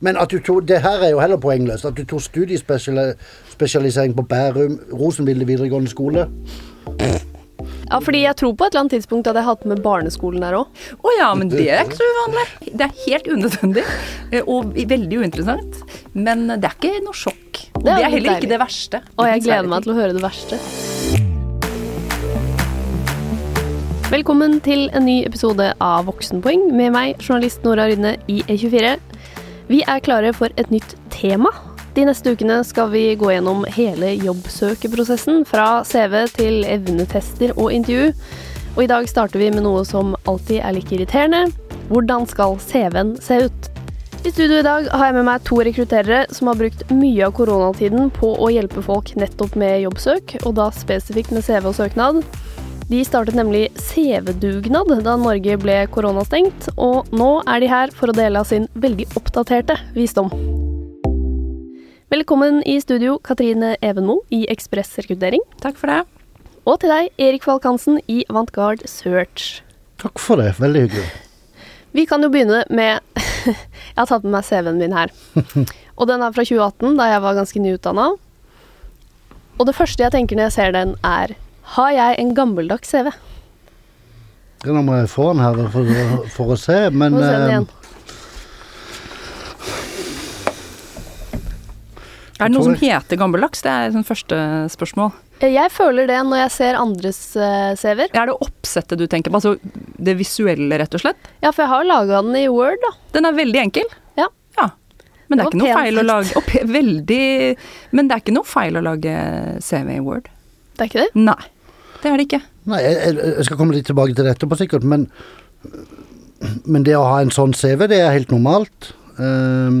Men at du tog, det her er jo heller poengløst. At du tok studiespesialisering på Bærum, Rosenvilde videregående skole. Ja, fordi jeg tror på et eller annet tidspunkt at jeg hadde med barneskolen der òg. Å ja, men det er ikke så uvanlig. Det er helt unødvendig eh, og veldig uinteressant. Men det er ikke noe sjokk. Og Det det er er heller deilig. ikke det verste. Og jeg gleder meg til å høre det verste. Velkommen til en ny episode av Voksenpoeng med meg, journalist Nora Rydne i E24. Vi er klare for et nytt tema. De neste ukene skal vi gå gjennom hele jobbsøkeprosessen, fra CV til evnetester og intervju. Og i dag starter vi med noe som alltid er like irriterende. Hvordan skal CV-en se ut? I studio i dag har jeg med meg to rekrutterere som har brukt mye av koronatiden på å hjelpe folk nettopp med jobbsøk, og da spesifikt med CV og søknad. De startet nemlig CV-dugnad da Norge ble koronastengt, og nå er de her for å dele av sin veldig oppdaterte visdom. Velkommen i studio, Katrine Evenmo i Ekspress Rekruttering. Takk for det. Og til deg, Erik Falk Hansen i Avantgarde Search. Takk for det. Veldig hyggelig. Vi kan jo begynne med Jeg har tatt med meg CV-en min her. Og den er fra 2018, da jeg var ganske nyutdanna. Og det første jeg tenker når jeg ser den, er Har jeg en gammeldags CV? Nå må jeg få den her for, for å se, men Må se den eh, igjen. Er det noe som heter gammeldags? Det er sånn første spørsmål. Jeg føler det når jeg ser andres eh, CV-er. Er det oppsettet du tenker på? Altså det visuelle, rett og slett? Ja, for jeg har laga den i Word, da. Den er veldig enkel. Ja. Ja. Men det Det er ikke noe feil å lage og pe- Veldig Men det er ikke noe feil å lage CV i Word. Det er ikke det? Nei. Det er det ikke. Nei, jeg, jeg- skal komme litt tilbake til dette på sikkert, men, men det å ha en sånn CV, det er helt normalt. Ehm,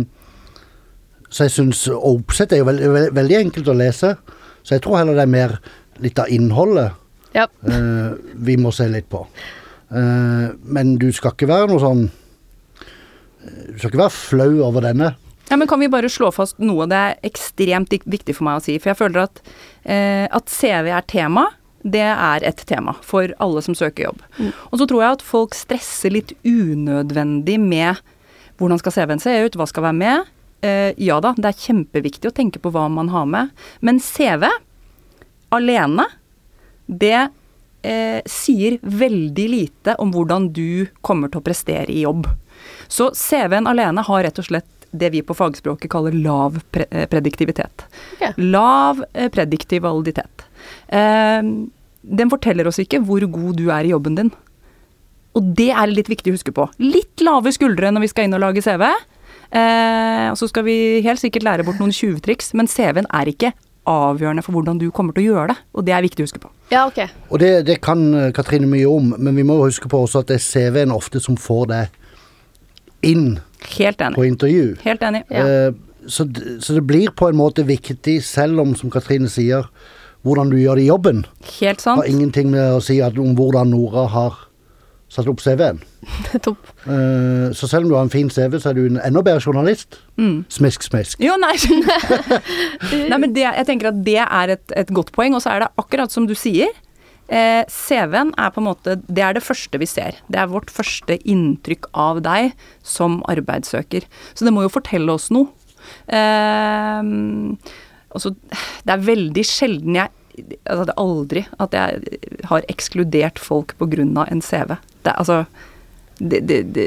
så jeg syns Oppsett er jo veldig, veldig, veldig enkelt å lese, så jeg tror heller det er mer litt av innholdet Ja. eh, vi må se litt på. Eh, men du skal ikke være noe sånn Du skal ikke være flau over denne. Ja, men Kan vi bare slå fast noe det er ekstremt viktig for meg å si? For jeg føler at, eh, at CV er tema. Det er et tema for alle som søker jobb. Og så tror jeg at folk stresser litt unødvendig med hvordan skal CV-en se ut, hva skal være med. Eh, ja da, det er kjempeviktig å tenke på hva man har med. Men CV alene, det eh, sier veldig lite om hvordan du kommer til å prestere i jobb. Så CV-en alene har rett og slett det vi på fagspråket kaller lav eh, prediktivitet. Okay. Lav eh, prediktiv validitet. Eh, den forteller oss ikke hvor god du er i jobben din. Og det er litt viktig å huske på. Litt lave skuldre når vi skal inn og lage CV. Eh, og så skal vi helt sikkert lære bort noen tjuvtriks, men CV-en er ikke avgjørende for hvordan du kommer til å gjøre det. Og det er viktig å huske på. Ja, ok. Og det, det kan eh, Katrine mye om, men vi må huske på også at det er CV-en ofte som får deg inn Helt på intervju. Helt enig. Ja. Eh, så, så det blir på en måte viktig, selv om, som Katrine sier, hvordan du gjør det i jobben. Helt sant. Har ingenting med å si om hvordan Nora har satt opp CV-en. Topp. Uh, så selv om du har en fin CV, så er du en enda bedre journalist. Mm. Smisk, smisk. Jo, nei. nei men det, jeg tenker at det er et, et godt poeng. Og så er det akkurat som du sier. Eh, CV-en er på en måte Det er det første vi ser. Det er vårt første inntrykk av deg som arbeidssøker. Så det må jo fortelle oss noe. Eh, og Det er veldig sjelden jeg altså det er aldri at jeg har ekskludert folk pga. en CV. Det, altså, det, det, det,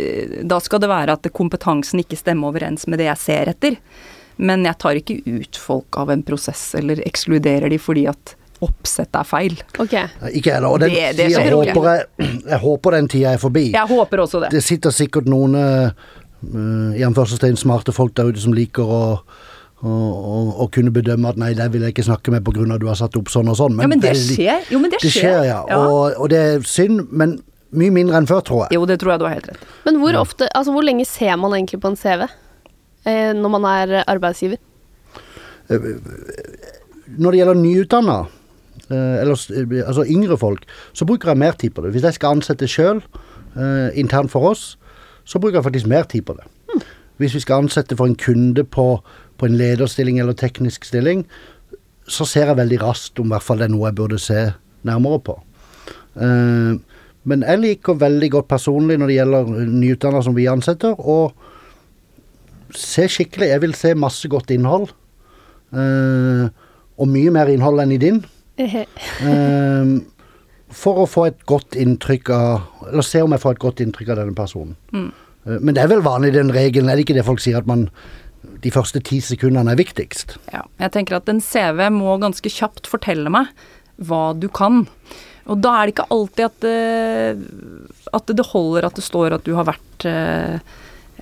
da skal det være at kompetansen ikke stemmer overens med det jeg ser etter. Men jeg tar ikke ut folk av en prosess eller ekskluderer de fordi at oppsettet er feil. Okay. Ikke heller. Og den Det- det tida jeg, håper jeg, jeg håper den tida er forbi. Jeg håper også det. Det sitter sikkert noen uh, i smarte folk der ute som liker å og, å kunne bedømme at nei, det vil jeg ikke snakke med pga. du har satt opp sånn og sånn. ja, men det veldig- skjer. Jo, men det Det skjer. skjer, ja. Og, og det er synd, men mye mindre enn før, tror jeg. Jo, det tror jeg du har helt rett. Men hvor ofte, altså hvor lenge ser man egentlig på en CV eh, når man er arbeidsgiver? Når det gjelder nyutdanna, eh, eller eh, altså yngre folk, så bruker jeg mer tid på det. Hvis jeg skal ansette sjøl, eh, internt for oss, så bruker jeg faktisk mer tid på det. Hvis vi skal ansette for en kunde på, på en lederstilling eller teknisk stilling, så ser jeg veldig raskt om i hvert fall det er noe jeg burde se nærmere på. Eh, men jeg liker veldig godt personlig når det gjelder nyutdannede som vi ansetter, og se skikkelig. Jeg vil se masse godt innhold. Eh, og mye mer innhold enn i din. Eh, for å få et godt inntrykk av Eller se om jeg får et godt inntrykk av denne personen. Eh, men det er vel vanlig den regelen, er det ikke det folk sier at man de første ti sekundene er viktigst? Ja, jeg tenker at en CV må ganske kjapt fortelle meg hva du kan. Og da er det ikke alltid at det, at det holder at det står at du har vært eh,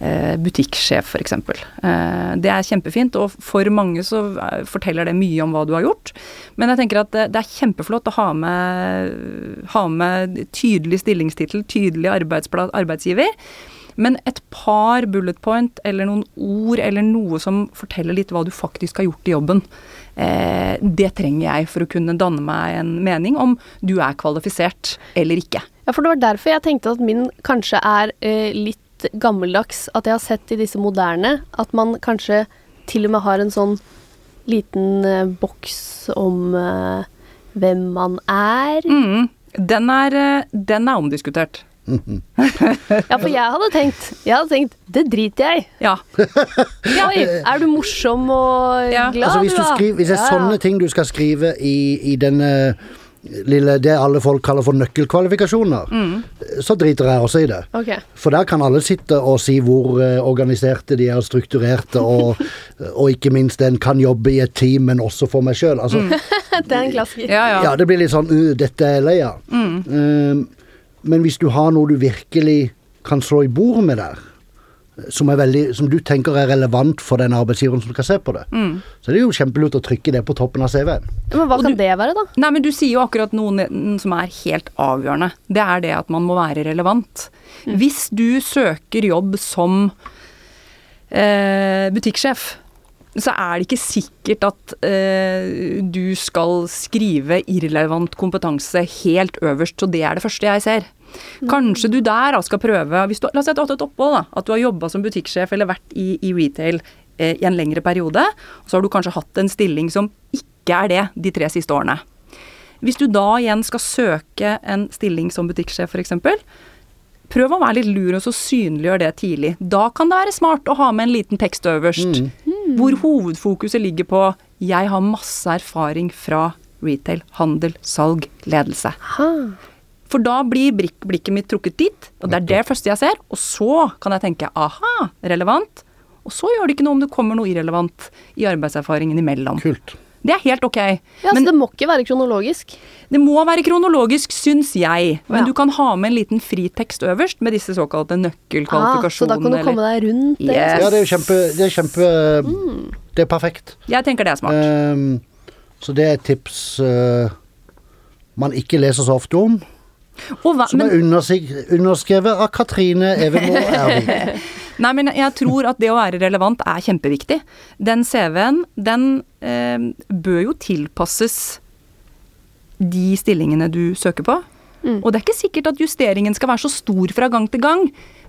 eh butikksjef, f.eks. Eh, det er kjempefint, og for mange så eh, forteller det mye om hva du har gjort. Men jeg tenker at det er kjempeflott å ha med, ha med tydelig stillingstittel, tydelig arbeidsgiver. Men et par bullet point eller noen ord eller noe som forteller litt hva du faktisk har gjort i jobben, eh, det trenger jeg for å kunne danne meg en mening om du er kvalifisert eller ikke. Ja, for det var derfor jeg tenkte at min kanskje er eh, litt gammeldags. At jeg har sett i disse moderne at man kanskje til og med har en sånn liten eh, boks om eh, hvem man er. Mm, den, er eh, den er omdiskutert ja, for jeg hadde tenkt Jeg hadde tenkt det driter jeg i. Ja. Oi, er du morsom og ja. glad, altså, hvis, du skriver, hvis det er sånne ting du skal skrive i, i denne lille, det alle folk kaller for nøkkelkvalifikasjoner, mm. så driter jeg også i det. Okay. For der kan alle sitte og si hvor uh, organiserte de er, og strukturerte, og, og ikke minst en kan jobbe i et team, men også for meg sjøl. Altså, mm. det er en klassiker. Ja, ja. ja, det blir litt sånn uh, dette er jeg lei av. Mm. Um, men hvis du har noe du virkelig kan slå i bordet med der, som, veldig, som, du tenker er relevant for den arbeidsgiveren som skal se på det, mm. så er det jo kjempelurt å trykke det på toppen av CV-en. Men hva kan du, det være, da? Nei, men Du sier jo akkurat noe som er helt avgjørende. Det er det at man må være relevant. Mm. Hvis du søker jobb som eh, butikksjef, så er det ikke sikkert at eh, du skal skrive irrelevant kompetanse helt øverst, så det er det første jeg ser. Kanskje du der skal prøve du, La oss si at du har hatt et opphold, da, at du har jobba som butikksjef eller vært i, i retail eh, i en lengre periode. Og så har du kanskje hatt en stilling som ikke er det de tre siste årene. Hvis du da igjen skal søke en stilling som butikksjef f.eks., prøv å være litt lur og så synliggjør det tidlig. Da kan det være smart å ha med en liten tekst øverst, mm. hvor hovedfokuset ligger på 'jeg har masse erfaring fra retail, handel, salg, ledelse'. Ha. For da blir blikket mitt trukket dit, og det er det første jeg ser. Og så kan jeg tenke aha, relevant. Og så gjør det ikke noe om det kommer noe irrelevant i arbeidserfaringen imellom. Kult. Det er helt ok. Ja, Men, Så det må ikke være kronologisk? Det må være kronologisk, syns jeg. Men ja. du kan ha med en liten fritekst øverst med disse såkalte nøkkelkvalifikasjonene. Ah, så da kan du komme deg rundt det? Yes. Ja, det er jo kjempe, det er, kjempe mm. det er perfekt. Jeg tenker det er smart. Um, så det er et tips uh, man ikke leser så ofte om. Hva, som er underskrevet av Katrine Evemo Ervik. Nei, men jeg tror at det å være relevant er kjempeviktig. Den CV-en, den eh, bør jo tilpasses de stillingene du søker på. Mm. Og det er ikke sikkert at justeringen skal være så stor fra gang til gang,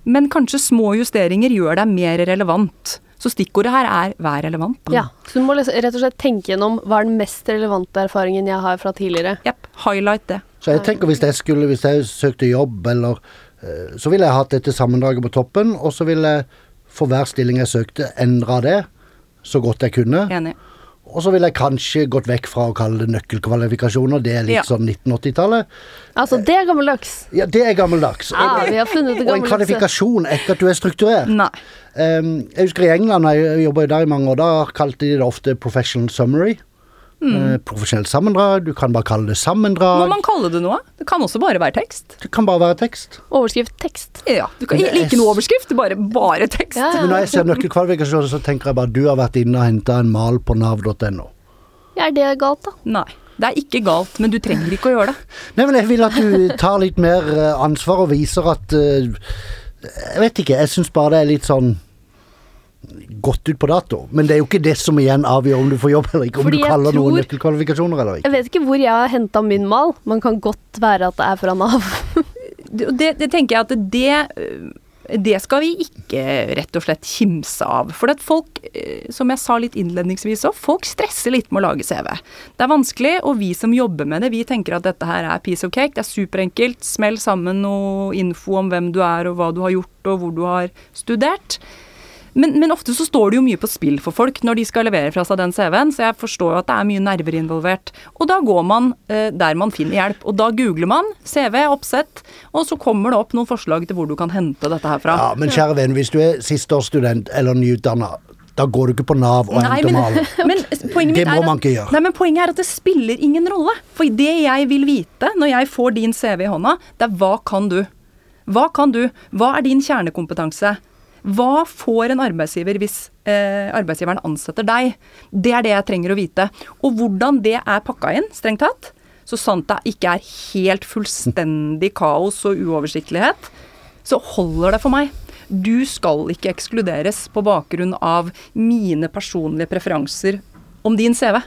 men kanskje små justeringer gjør deg mer relevant. Så stikkordet her er 'vær relevant'. Da. Ja, Så du må rett og slett tenke gjennom hva er den mest relevante erfaringen jeg har fra tidligere. Jepp. Highlight det. Så jeg tenker hvis jeg skulle, hvis jeg søkte jobb, eller Så ville jeg hatt dette sammendraget på toppen, og så ville jeg for hver stilling jeg søkte, endra det så godt jeg kunne. Enig. Og så ville jeg kanskje gått vekk fra å kalle det nøkkelkvalifikasjoner, det er litt ja. sånn 1980-tallet. Altså, det er gammeldags? Ja, det er gammeldags. Ah, vi har funnet det. Og en kvalifikasjon etter at du er strukturert. Nei. Um, jeg husker i England, jeg jobba der i mange år, da kalte de det ofte professional summary. Mm. Uh, profesjonelt sammendrag, du kan bare kalle det sammendrag. Må man kalle det noe? Det kan også bare være tekst. Det kan bare være tekst. Overskrift tekst. Ja. Du kan ikke noe overskrift, bare, bare tekst. Ja, ja. Men når jeg ser nøkkelkvalifikasjoner, så tenker jeg bare du har vært inne og henta en mal på nav.no. Ja, er det galt, da? Nei. Det er ikke galt, men du trenger ikke å gjøre det. Nei, men jeg vil at du tar litt mer eh, ansvar og viser at uh, Jeg vet ikke, jeg syns bare det er litt sånn gått ut på dato. Men det er jo ikke det som igjen avgjør om du får jobb eller ikke. Om Fordi du kaller tror, noen nøkkelkvalifikasjoner eller ikke. Jeg vet ikke hvor jeg har henta min mal. Man kan godt være at det er fra Nav. det, det, tenker jeg at det det skal vi ikke rett og slett kimse av. For at folk, som jeg sa litt innledningsvis òg, folk stresser litt med å lage CV. Det er vanskelig, og vi som jobber med det, vi tenker at dette her er piece of cake. Det er superenkelt. Smell sammen noe info om hvem du er og hva du har gjort og hvor du har studert. Men, men ofte så står det jo mye på spill for folk når de skal levere fra seg den CV-en, så jeg forstår jo at det er mye nerver involvert. Og da går man eh, der man finner hjelp. Og da googler man CV, oppsett, og så kommer det opp noen forslag til hvor du kan hente dette her fra. Ja, men kjære venn, hvis du er sisteårsstudent eller nyutdanna, da går du ikke på Nav og henter maler. Det må man ikke gjøre. Nei, men poenget er at det spiller ingen rolle. For det jeg vil vite når jeg får din CV i hånda, det er hva kan du? Hva kan du? Hva er din kjernekompetanse? Hva får en arbeidsgiver hvis eh, arbeidsgiveren ansetter deg? Det er det jeg trenger å vite. Og hvordan det er pakka inn, strengt tatt, så sant det ikke er helt fullstendig kaos og uoversiktlighet, så holder det for meg. Du skal ikke ekskluderes på bakgrunn av mine personlige preferanser om din CV.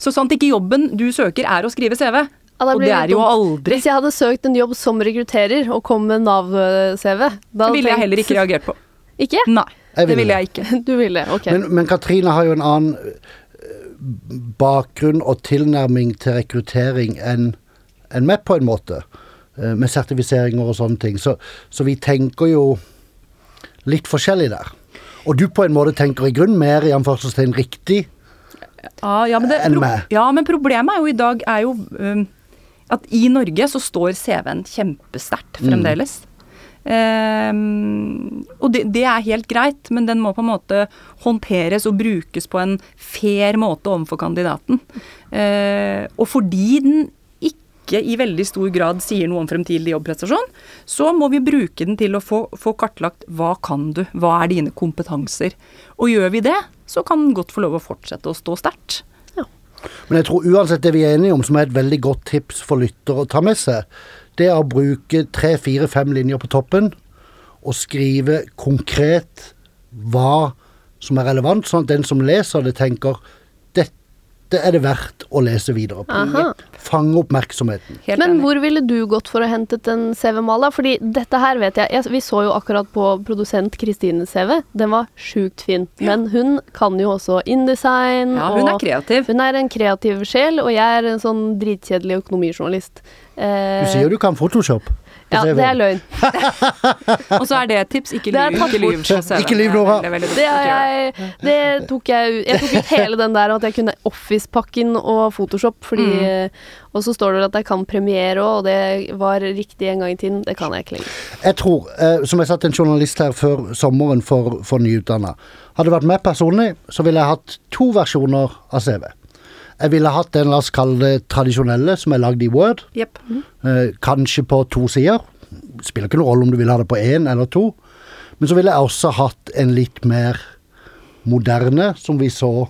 Så sant ikke jobben du søker er å skrive CV, Ja, og det er jo aldri, Hvis jeg hadde søkt en jobb som rekrutterer og kom med Nav-CV, det ville jeg heller ikke reagert på. Ikke? Nei, Jeg det ville ville jeg ikke. Du ville, ok. Men, men Katrine har jo en annen eh, bakgrunn og tilnærming til rekruttering enn en meg, på en måte. eh, Med sertifiseringer og sånne ting. Så, så vi tenker jo litt forskjellig der. Og du på en måte tenker i grunn mer i anførselstegn riktig. Ja, ja, men det, Enn meg. ja, men problemet er jo i dag er jo um, at i Norge så står CV-en kjempesterkt fremdeles. Um, og det, det er helt greit, men den må på en måte håndteres og brukes på en fair måte overfor kandidaten. Uh, og fordi den ikke i veldig stor grad sier noe om fremtidig jobbprestasjon, så må vi bruke den til å få, få kartlagt hva kan du, hva er dine kompetanser. Og gjør vi det, så kan den godt få lov å fortsette å stå sterkt. Men jeg tror uansett det vi er enige om, som er et veldig godt tips for lytter å ta med seg, det er å bruke tre, fire, fem linjer på toppen og skrive konkret hva som er relevant, sånn at den som leser det, tenker dette er det verdt å lese videre på. Aha. Fange oppmerksomheten. Helt Men enig. hvor ville du gått for å hentet en CV-mal, da? Fordi dette her vet jeg, jeg Vi så jo akkurat på produsent Kristines CV. Den var sjukt fin. Men hun kan jo også InDesign. Ja, hun er kreativ. Hun er en kreativ sjel, og jeg er en sånn dritkjedelig økonomijournalist. Eh, Du sier jo du kan Photoshop. Ja, det er løgn. Og så er det et tips. Ikke lyv, ikke lyv Ikke lyv, Nora. Det er veldig- Det, jeg, det tok jeg ut. Jeg tok ut hele den der at jeg kunne Office-pakken og Photoshop, fordi Mm. Og så står det at jeg kan Premiere òg, og det var riktig en gang i tiden. Det kan jeg ikke lenger. Jeg tror, eh, som jeg sa til en journalist her før sommeren for, for nyutdanna Hadde det vært meg personlig, så ville jeg hatt to versjoner av CV. Jeg ville hatt den, la oss kalle det tradisjonelle, som er lagd i Word. Jepp. Eh, kanskje på to sider. Spiller ikke noen rolle om du vil ha det på én eller to. Men så ville jeg også hatt en litt mer moderne, som vi så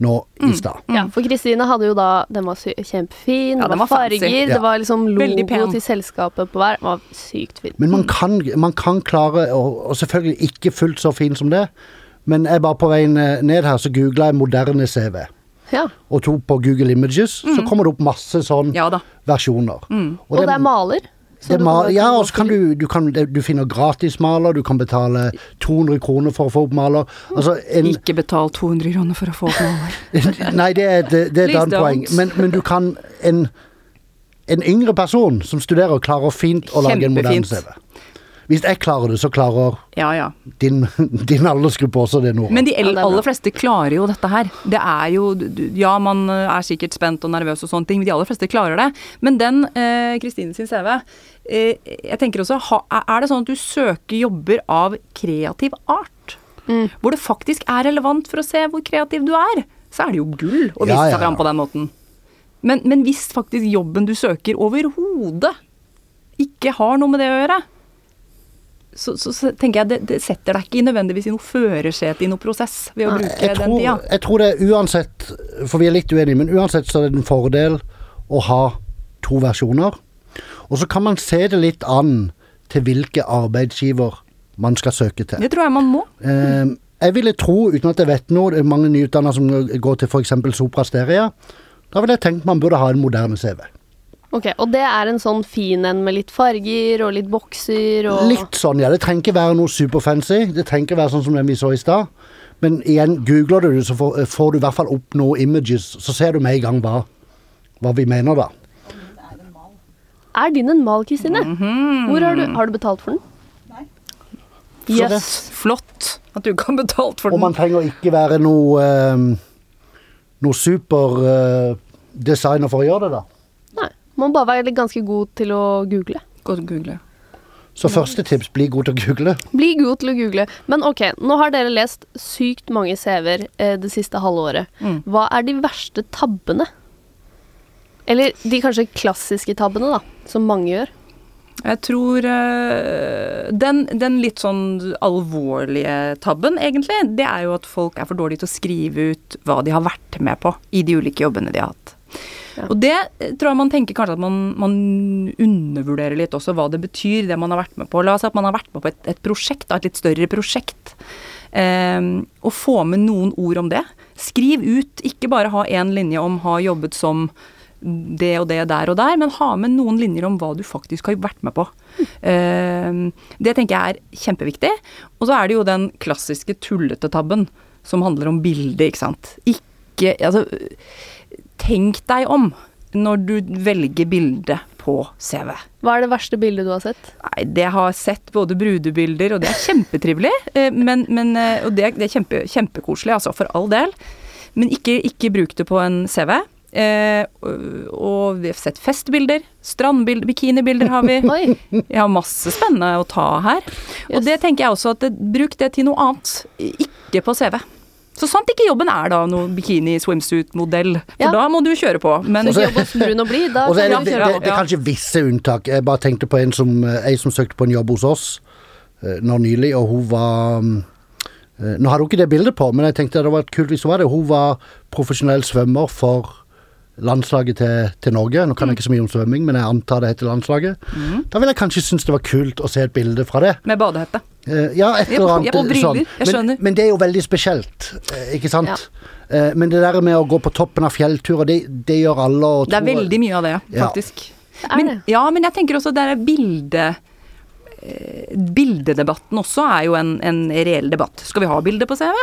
nå Mm. i stad. Ja, for Kristine hadde jo da Den var kjempefin, Ja, det den var farger, Ja. det var liksom logo til selskapet på hver. Den var sykt fin. Men man kan, man kan klare, og, og selvfølgelig ikke fullt så fin som det, men jeg bare på veien ned her, så googla jeg moderne CV. Ja. og tok på Google Images, så kommer det opp masse sånn Mm. Ja versjoner. versjoner. Og det er maler. så det ma ja, og så kan du, du, kan, du finner gratismaler, du kan betale 200 kroner for å få opp maler. Altså en, Ikke betal 200 kroner for å få opp maler. Nei, det er, det, det er et annet poeng. Men, men du kan en, en yngre person som studerer, klarer fint å lage en moderne CV. Hvis jeg klarer det, så klarer Ja, ja. din, din aldersgruppe også det, Nora. Men de er aller fleste klarer jo dette her. Det er jo Ja, man eh, er sikkert spent og nervøs og sånne ting, men de aller fleste klarer det. Men den, eh, Kristine sin CV, eh, jeg tenker også, ha, er det sånn at du søker jobber av kreativ art? Mm. Hvor det faktisk er relevant for å se hvor kreativ du er, så er det jo gull å vise Ja, ja, seg fram på den måten. Men, men hvis faktisk jobben du søker overhodet ikke har noe med det å gjøre, så, så, så tenker jeg det, det setter deg ikke nødvendigvis i noe førersete i noe prosess ved å bruke tror, den tida. jeg tror det er uansett, for vi er litt uenige, men uansett så er det en fordel å ha to versjoner. Og så kan man se det litt an til hvilke arbeidsgiver man skal søke til. Det tror jeg man må. Eh, jeg ville tro, uten at jeg vet noe, det er mange nyutdannede som går til f.eks. Sopra Steria. Da ville jeg tenkt man burde ha en moderne CV. Ok, Og det er en sånn fin en med litt farger og litt bokser og Litt sånn, ja. Det trenger ikke være noe superfancy. Det trenger ikke være sånn som den vi så i stad. Men igjen, googler du det, så får, får du i hvert fall opp noen images. Så ser du med en gang hva, hva vi mener, da. Er din en mal, Kristine? Mhm. Hvor har du, har du betalt for den? Så det- Yes. Flott at du ikke har betalt for Og man trenger ikke være noe eh, Noe super eh, designer for å gjøre det, da. Nei. Man må bare være ganske god til å google. Gå og google. Så første tips, bli god til å google. Bli god til å google. Men ok, nå har dere lest sykt mange CV-er eh, det siste halvåret. Mm. Hva er de verste tabbene? Eller de kanskje klassiske tabbene, da, som mange gjør. Jeg tror eh, den, den litt sånn alvorlige tabben, egentlig, det er jo at folk er for dårlige til å skrive ut hva de har vært med på i de ulike jobbene de har hatt. Og det eh, tror jeg man tenker kanskje at man, man undervurderer litt også hva det betyr, det man har vært med på. La oss si at man har vært med på et, et prosjekt, et litt større prosjekt. Eh, og få med noen ord om det. Skriv ut, ikke bare ha én linje om ha jobbet som det og det der og der, men ha med noen linjer om hva du faktisk har vært med på. Eh, det tenker jeg er kjempeviktig. Og så er det jo den klassiske tullete tabben som handler om bildet, ikke sant. Ikke Altså, tenk deg om når du velger bilde på CV. Hva er det verste bildet du har sett? Nei, det har sett både brudebilder, og det er kjempetrivelig. eh, Men, men, eh, og det, det er kjempe, kjempekoselig, altså, for all del. Men ikke, ikke bruk det på en CV. Eh, og vi har sett festbilder, strandbilder, bikinibilder har vi. Jeg har masse spennende å ta her. Og Yes. det tenker jeg også at det, bruk det til noe annet, ikke på CV. Så sant ikke jobben er da noe bikini-swimsuit-modell, for Ja. da må du kjøre på. Men Også, Jobb hos brun og blid, da kan det, kjøre det, på. det er kanskje visse unntak. Jeg bare tenkte på en som, en som søkte på en jobb hos oss eh, nå nylig, og hun var eh, Nå hadde hun ikke det bildet på, men jeg tenkte det hadde vært kult hvis hun var det. Hun var profesjonell svømmer for landslaget til, til Norge. Nå kan jeg ikke så mye om svømming, men jeg antar det heter landslaget. Da ville jeg kanskje synes det var kult å se et bilde fra det. med badehette. Eh, ja, et eller annet jeg, briller, sånn. jeg skjønner. Men, men det er jo veldig spesielt, eh, ikke sant? Eh, men det der med å gå på toppen av fjellturer, det, det gjør alle. Og Det er tror- veldig mye av det, faktisk. Er men. Ja, men jeg tenker også det er bilde... eh, Bildedebatten også er jo en, en reell debatt. Skal vi ha bilde på CV?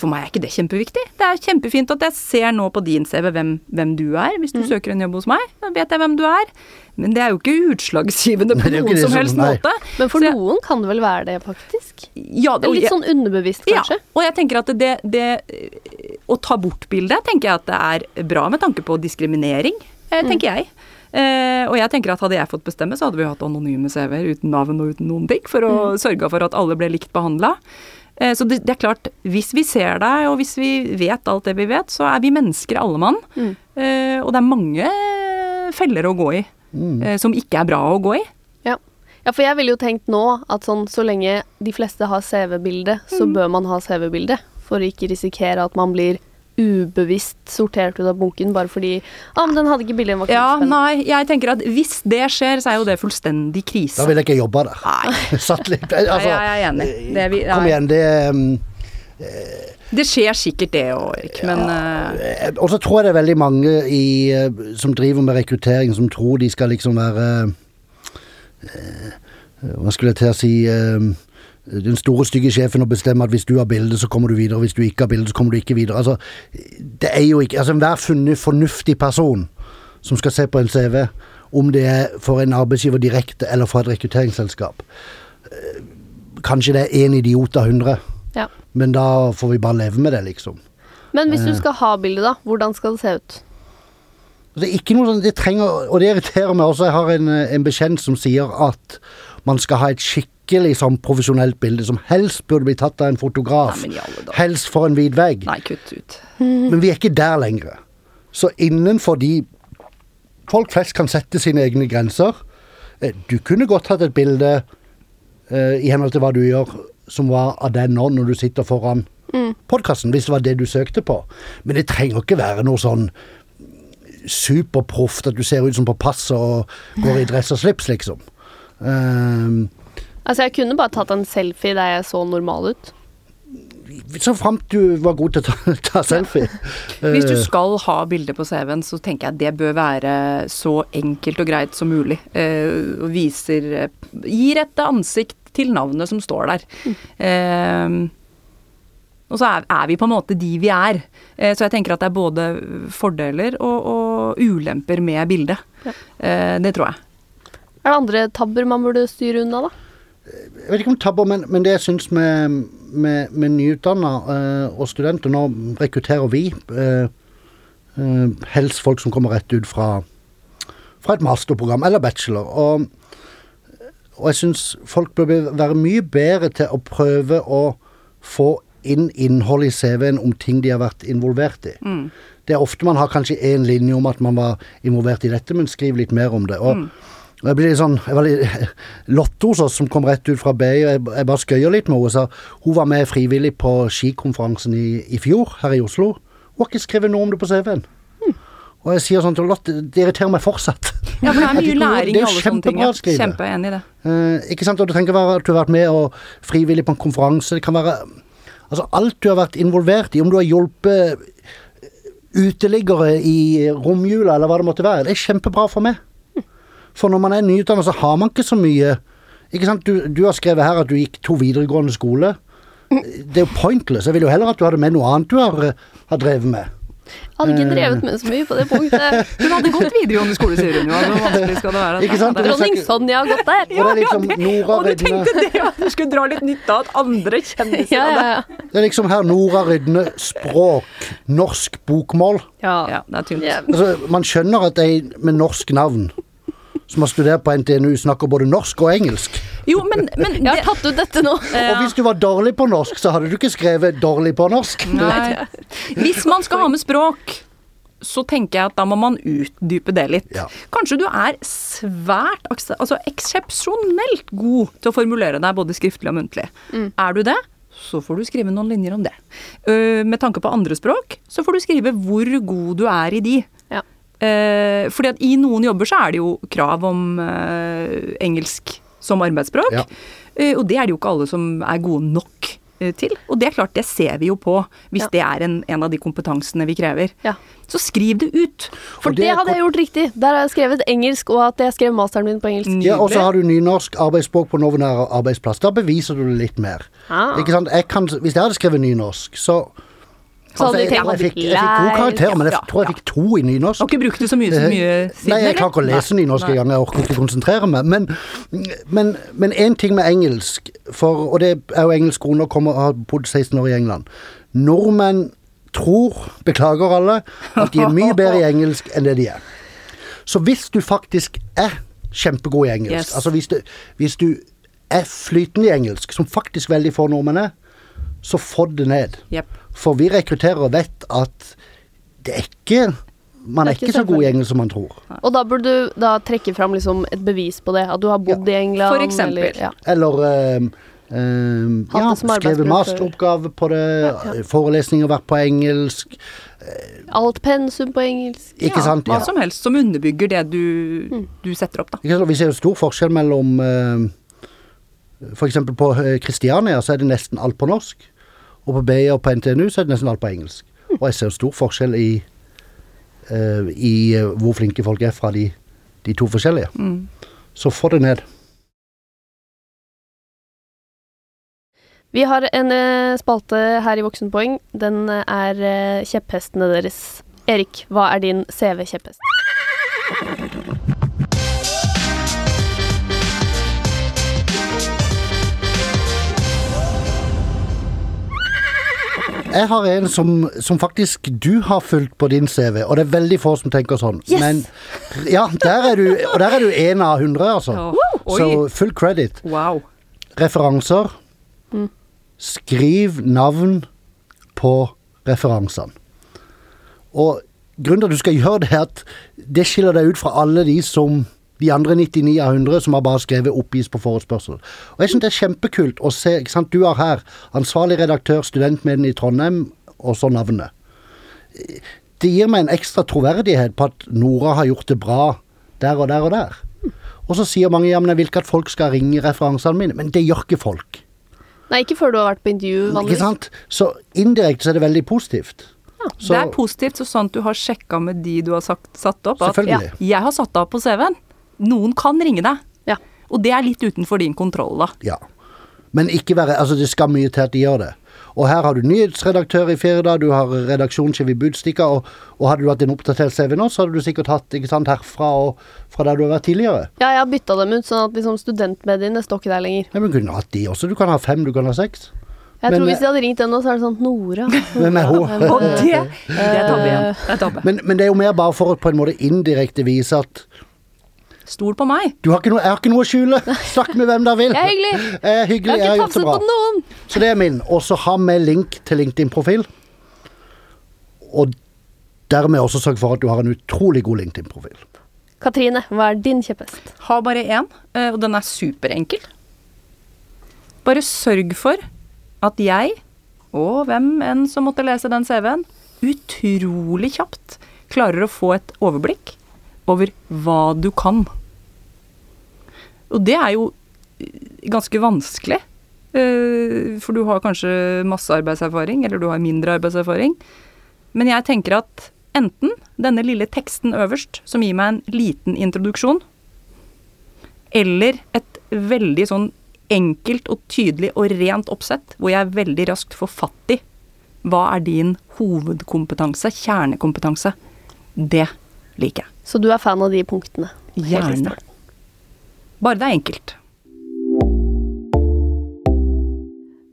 For meg er ikke det kjempeviktig. Det er kjempefint at jeg ser nå på din CV hvem, hvem du er. Hvis Mm. du søker en jobb hos meg, da vet jeg hvem du er. Men det er jo ikke utslagsgivende på noen som som- helst nei. måte. Men for jeg- noen kan det vel være det, faktisk? Ja, Det er litt sånn underbevisst, kanskje? Ja, og jeg tenker at det, det eh, Å ta bort bildet tenker jeg at det er bra med tanke på diskriminering, tenker tenker jeg. Eh, og jeg tenker at hadde jeg fått bestemme, så hadde vi hatt anonyme CV-er uten navn og uten noen ting, for å sørge for at alle ble likt behandla. Eh, så det, det er klart, hvis vi ser deg, og hvis vi vet alt det vi vet, så er vi mennesker alle mann. Mm. Eh, og det er mange feller å gå i Mm. eh, som ikke er bra å gå i. Ja. ja, for jeg ville jo tenkt nå at sånn så lenge de fleste har CV-bilde, så Mm. bør man ha CV-bilde. For å ikke risikere at man blir ubevisst sortert ut av bunken bare fordi ah, men den hadde ikke billig Ja, nei, jeg tenker at hvis det skjer, så er jo det fullstendig krise. Da ville jeg ikke jobba der. Nei. Satt litt altså, Nei, jeg er enig. Det er vi- Kom igjen, det um, Det skjer sikkert det òg, Erik, men eh, eh, Og så tror jeg det er veldig mange i, eh, som driver med rekruttering, som tror de skal liksom være eh, Hva skulle jeg til å si eh, Den store, stygge sjefen og bestemme at hvis du har bilde, så kommer du videre. Hvis du ikke har bilde, så kommer du ikke videre. Altså, det er jo ikke Altså, enhver fornuftig person som skal se på en CV, om det er for en arbeidsgiver direkte eller fra et rekrutteringsselskap eh, Kanskje det er én idiot av hundre, Ja. men da får vi bare leve med det, liksom. Men hvis du Eh. skal ha bilde, da, hvordan skal det se ut? Det er ikke noe sånn, det trenger, og det irriterer meg også. Jeg har en, eh, en bekjent som sier at man skal ha et skikkelig sånn profesjonelt bilde, som helst burde bli tatt av en fotograf. Nei, helst for en hvit vegg. Nei, kutt ut. Men vi er ikke der lenger. Så innenfor de Folk flest kan sette sine egne grenser. Eh, Du kunne godt hatt et bilde eh, i henhold til hva du gjør, som var av deg nå når du sitter foran Mm. podkasten, hvis det var det du søkte på. Men det trenger ikke være noe sånn superproft at du ser ut som på passet og går i dress og slips, liksom. Ehm, Altså, jeg kunne bare tatt en selfie der jeg så normal ut. så framt du var god til å ta, ta selfie. Hvis du Eh, skal ha bilde på CV-en, så tenker jeg det bør være så enkelt og greit som mulig. Eh, og viser eh, Gir et ansikt til navnet som står der. Eh, og så er, er vi på en måte de vi er. Eh, så jeg tenker at det er både fordeler og, og ulemper med bildet. Ja. Eh, det tror jeg. Er det andre tabber man burde styre unna, da? Jeg vet ikke om tabber, men, men det jeg syns med, med, med nyutdanna uh, og studenter Nå rekrutterer vi uh, uh, helst folk som kommer rett ut fra, fra et masterprogram eller bachelor. Og, og jeg syns folk bør være mye bedre til å prøve å få inn innhold i CV-en om ting de har vært involvert i. Det er ofte man har kanskje én linje om at man var involvert i dette, men skriv litt mer om det. Og og jeg blir litt sånn jeg var litt, Lotte hos oss, som kom rett ut fra BI, jeg, jeg bare skøyer litt med henne. Så hun var med frivillig på skikonferansen i, i fjor her i Oslo. Hun har ikke skrevet noe om det på CV-en. Og jeg sier sånn til Lotte, det irriterer meg fortsatt. Ja, for det er mye læring i alle sånne ting. Ja. Kjempeenig i det. Eh, ikke sant, og Det trenger ikke være at du har vært med og frivillig på en konferanse. Det kan være altså alt du har vært involvert i. Om du har hjulpet uteliggere i romjula, eller hva det måtte være. Det er kjempebra for meg. For når man er nyutdannet, så har man ikke så mye Ikke sant, du, du har skrevet her at du gikk to videregående skole. Det er jo pointless. Jeg vil jo heller at du hadde med noe annet du har, eh, har drevet med. Jeg hadde ikke drevet med så mye på det punktet. Hun hadde gått videregående skole, sier hun jo. Altså, Hvor vanskelig skal det være? Ikke sant? Det Dronning Sonja har gått der. Er liksom Nora Og du tenkte det, at du skulle dra litt nytte av at andre kjendiser Ja, ja, ja. Det er liksom her Nora Rydne språk, norsk bokmål. ja. Ja, det er tynt. Ja. Altså, man skjønner at ei med norsk navn, som har studert på NTNU, snakker både norsk og engelsk. Jo, men, men Jeg har tatt ut dette nå. Og hvis du var dårlig på norsk, så hadde du ikke skrevet 'dårlig på norsk'. Nei. Hvis man skal ha med språk, så tenker jeg at da må man utdype det litt. Ja. Kanskje du er svært altså eksepsjonelt god til å formulere deg både skriftlig og muntlig. Er du det, så får du skrive noen linjer om det. Uh, med tanke på andre språk, så får du skrive hvor god du er i de. Eh, fordi at i noen jobber så er det jo krav om eh, engelsk som arbeidsspråk. Ja. Eh, og det er det jo ikke alle som er gode nok eh, til. Og det er klart, det ser vi jo på hvis Ja. det er en, en av de kompetansene vi krever. Ja. Så skriv det ut. For det, det hadde jeg gjort riktig. Der har jeg skrevet engelsk, og at jeg skrev masteren min på engelsk. Ja, og så har du nynorsk arbeidsspråk på nåværende arbeidsplass. Da beviser du det litt mer. Ah. Ikke sant? Jeg kan, hvis jeg hadde skrevet nynorsk, så Så hadde Altså, jeg, tenkt jeg, fikk, jeg fikk god karakter, men jeg Ja, tror jeg fikk to i nynorsk. Har ikke brukt det så mye, så mye siden? Nei, jeg klarer ikke å lese nynorsk engang. Jeg orker ikke konsentrere meg. Men, men, men en ting med engelsk, for, og det er jo engelsk kone og kommer, har bodd 16 år i England. Nordmenn tror, beklager alle, at de er mye bedre i engelsk enn det de er. Så hvis du faktisk er kjempegod i engelsk, Yes. altså hvis du, hvis du er flytende i engelsk, som faktisk veldig få nordmenn er, så få det ned. Yep. For vi rekrutterer og vet at det er ikke Man er er ikke ikke så god i engelsk som man tror. Og da burde du da trekke fram liksom et bevis på det. At du har bodd i England. For eksempel. Eller, ja. Eller um, um, ja, skrevet masteroppgave på det, forelesninger vært på engelsk. Alt pensum på engelsk. Ikke sant? Hva som helst som underbygger det du, du setter opp, da. Ikke sant? Vi ser jo stor forskjell mellom ehm, For eksempel på eh, Kristiania så er det nesten alt på norsk. Og på BI og på NTNU så er det nesten alt på engelsk. Og jeg ser en stor forskjell i, uh, i eh, hvor flinke folk er fra de, de to forskjellige. Mm. Så få det ned. Vi har en eh, spalte her i Voksenpoeng. Den er kjepphestene deres. Erik, hva er din CV-kjepphest? Jeg har en som, som faktisk du har fulgt på din CV, og det er veldig få som tenker sånn. Yes! Men ja, der er du, og der er du en av hundre, altså. Oh, Så full credit. Wow. Referanser. Skriv navn på referansene. Og grunnen til at du skal gjøre det, er at det skiller deg ut fra alle de som de andre 99 av 100 som har bare skrevet 'oppgis på forespørsel'. Og jeg syns det er kjempekult å se ikke sant, Du har her ansvarlig redaktør, studentmedlem i Trondheim, og så navnet. Det gir meg en ekstra troverdighet på at Nora har gjort det bra der og der og der. Og så sier mange ja, men jeg vil ikke at folk skal ringe referansene mine. Men det gjør ikke folk. Nei, ikke før du har vært på intervju. Ikke sant? Så indirekte så er det veldig positivt. Så- det er positivt så sånn at du har sjekka med de du har sagt, satt opp. At ja, jeg har satt deg opp på CV-en. Noen kan ringe deg. Ja. Og det er litt utenfor din kontroll, da. Ja. Men ikke være Altså, det skal mye til at de gjør det. Og her har du nyhetsredaktør i Firda, du har redaksjonssjef i Budstikka, og, og hadde du hatt en oppdatert CV nå, så hadde du sikkert hatt ikke sant, herfra og fra der du har vært tidligere. Ja, jeg har bytta dem ut, sånn at liksom studentmediene står ikke der lenger. Ja, men kunne hatt de også. Du kan ha fem, du kan ha seks. Jeg Men, tror hvis eh, de hadde ringt den nå, så er det sånn Nora. Hvem er hun? Eh, Og det, er igjen. Det er tabbe. Men, men det er jo mer bare for å på en måte indirekte vise at Stol på meg. du har ikke noe, jeg har ikke noe å skjule. Snakk med hvem dere vil. Jeg er hyggelig. Er hyggelig, har jeg har ikke tafset på noen. Så det er min. Og så ha med link til LinkedIn-profil. Og dermed også sørg for at du har en utrolig god LinkedIn-profil. Katrine, hva er din kjepphest? Har bare én, eh, og den er superenkel. Bare sørg for at jeg, og hvem enn som måtte lese den CV-en, utrolig kjapt klarer å få et overblikk over hva du kan. Og det er jo eh, ganske vanskelig. eh, For du har kanskje masse arbeidserfaring, eller du har mindre arbeidserfaring. Men jeg tenker at enten denne lille teksten øverst, som gir meg en liten introduksjon, eller et veldig sånn enkelt og tydelig og rent oppsett, hvor jeg veldig raskt får fatt i hva er din hovedkompetanse, kjernekompetanse. Det liker jeg. Så du er fan av de punktene? Gjerne. Bare det er enkelt.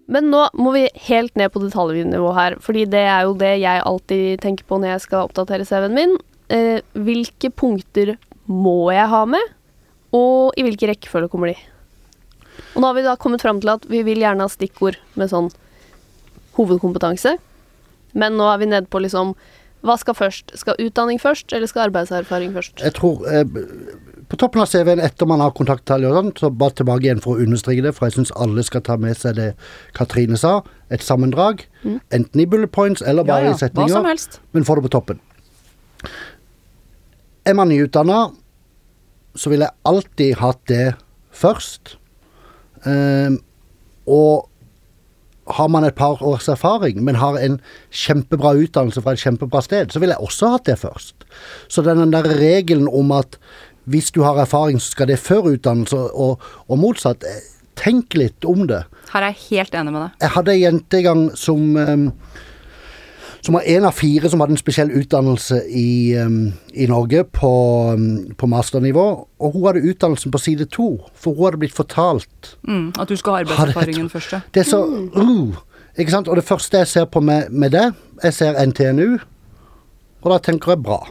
Men nå må vi helt ned på detaljnivå her, fordi det er jo det jeg alltid tenker på når jeg skal oppdatere CV-en min. Eh, hvilke punkter må jeg ha med, og i hvilken rekkefølge kommer de? Og nå har vi da kommet fram til at vi vil gjerne ha stikkord med sånn hovedkompetanse, men nå er vi nede på liksom hva skal først? Skal utdanning først, eller skal arbeidserfaring først? Jeg tror eh, På toppen av CV-en etter man har og sånn, så bare tilbake igjen for å understreke det, for jeg syns alle skal ta med seg det Katrine sa. Et sammendrag. Enten i bullet points eller bare i setninger. Hva som helst. men få det på toppen. Er man nyutdanna, så ville jeg alltid hatt det først. Um, og har man et par års erfaring, men har en kjempebra utdannelse fra et kjempebra sted, så ville jeg også hatt det først. Så den der regelen om at hvis du har erfaring, så skal det før utdannelse, og, og motsatt. Tenk litt om det. Her er jeg helt enig med deg. Jeg hadde ei jente en gang som ehm, som var en av fire som hadde en spesiell utdannelse i, ehm, i Norge på, ehm, på masternivå. Og hun hadde utdannelsen på side to, for hun hadde blitt fortalt Mm, at du skal ha arbeidserfaringen først, ja. Det er så uh, Ikke sant? Og det første jeg ser på med, med det, jeg ser NTNU, og da tenker jeg bra.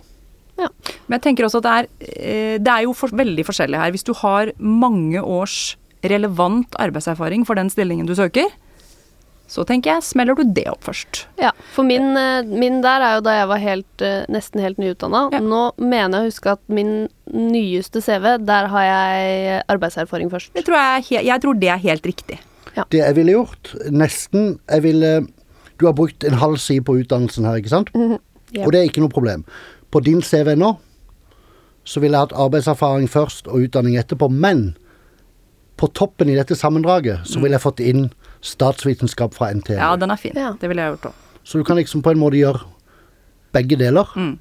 Men jeg tenker også at det er, eh, det er jo for, veldig forskjellig her. Hvis du har mange års relevant arbeidserfaring for den stillingen du søker, så tenker jeg smeller du det opp først. Ja, for min, eh, min der er jo da jeg var helt, eh, nesten helt nyutdanna. Ja. Nå mener jeg å huske at min nyeste CV, der har jeg arbeidserfaring først. Det tror jeg, jeg tror det er helt riktig. Det jeg ville gjort, nesten Jeg ville Du har brukt en halv side på utdannelsen her, ikke sant? Ja. Og det er ikke noe problem. På din CV nå så ville jeg hatt arbeidserfaring først og utdanning etterpå, men på toppen i dette sammendraget så ville jeg fått inn statsvitenskap fra NTNU. Ja, den er fin. Ja. Det ville jeg gjort òg. Så du kan liksom på en måte gjøre begge deler. Mm.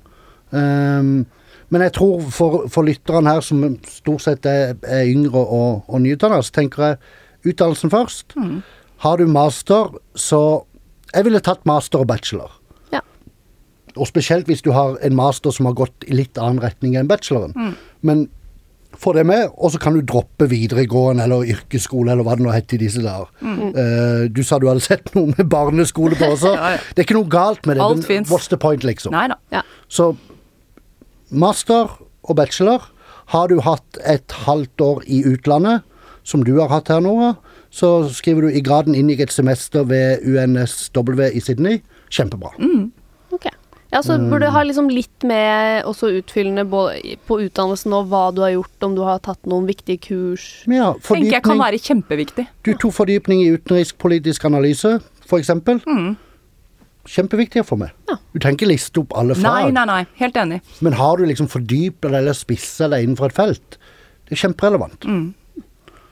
Um, men jeg tror for, for lytterne her, som stort sett er, er yngre og, og nyutdanna, så tenker jeg utdannelsen først. Mm. Har du master, så Jeg ville tatt master og bachelor. Og spesielt hvis du har en master som har gått i litt annen retning enn bacheloren. Mm. Men få det med, og så kan du droppe videregående eller yrkesskole eller hva det nå heter i disse dager. Eh, du sa du hadde sett noe med barneskole på også. Mm. Ja, ja. Det er ikke noe galt med det, Alt men what's the point, liksom? Nei da. Ja. Så master og bachelor, har du hatt et halvt år i utlandet, som du har hatt her nå, så skriver du i graden inngikk et semester ved UNSW i Sydney. Kjempebra. Ok. Ja, så burde du ha liksom litt med også utfyllende på utdannelsen og hva du har gjort, om du har tatt noen viktige kurs. Ja, Tenker jeg kan være kjempeviktig. Du tok fordypning i utenrikspolitisk analyse, for eksempel. Mm. Kjempeviktig få med. Ja. Du trenger ikke liste opp alle Nei, fag, nei, nei. Helt enig. men har du liksom fordypet deg eller spissa deg innenfor et felt, det er kjemperelevant. Mm.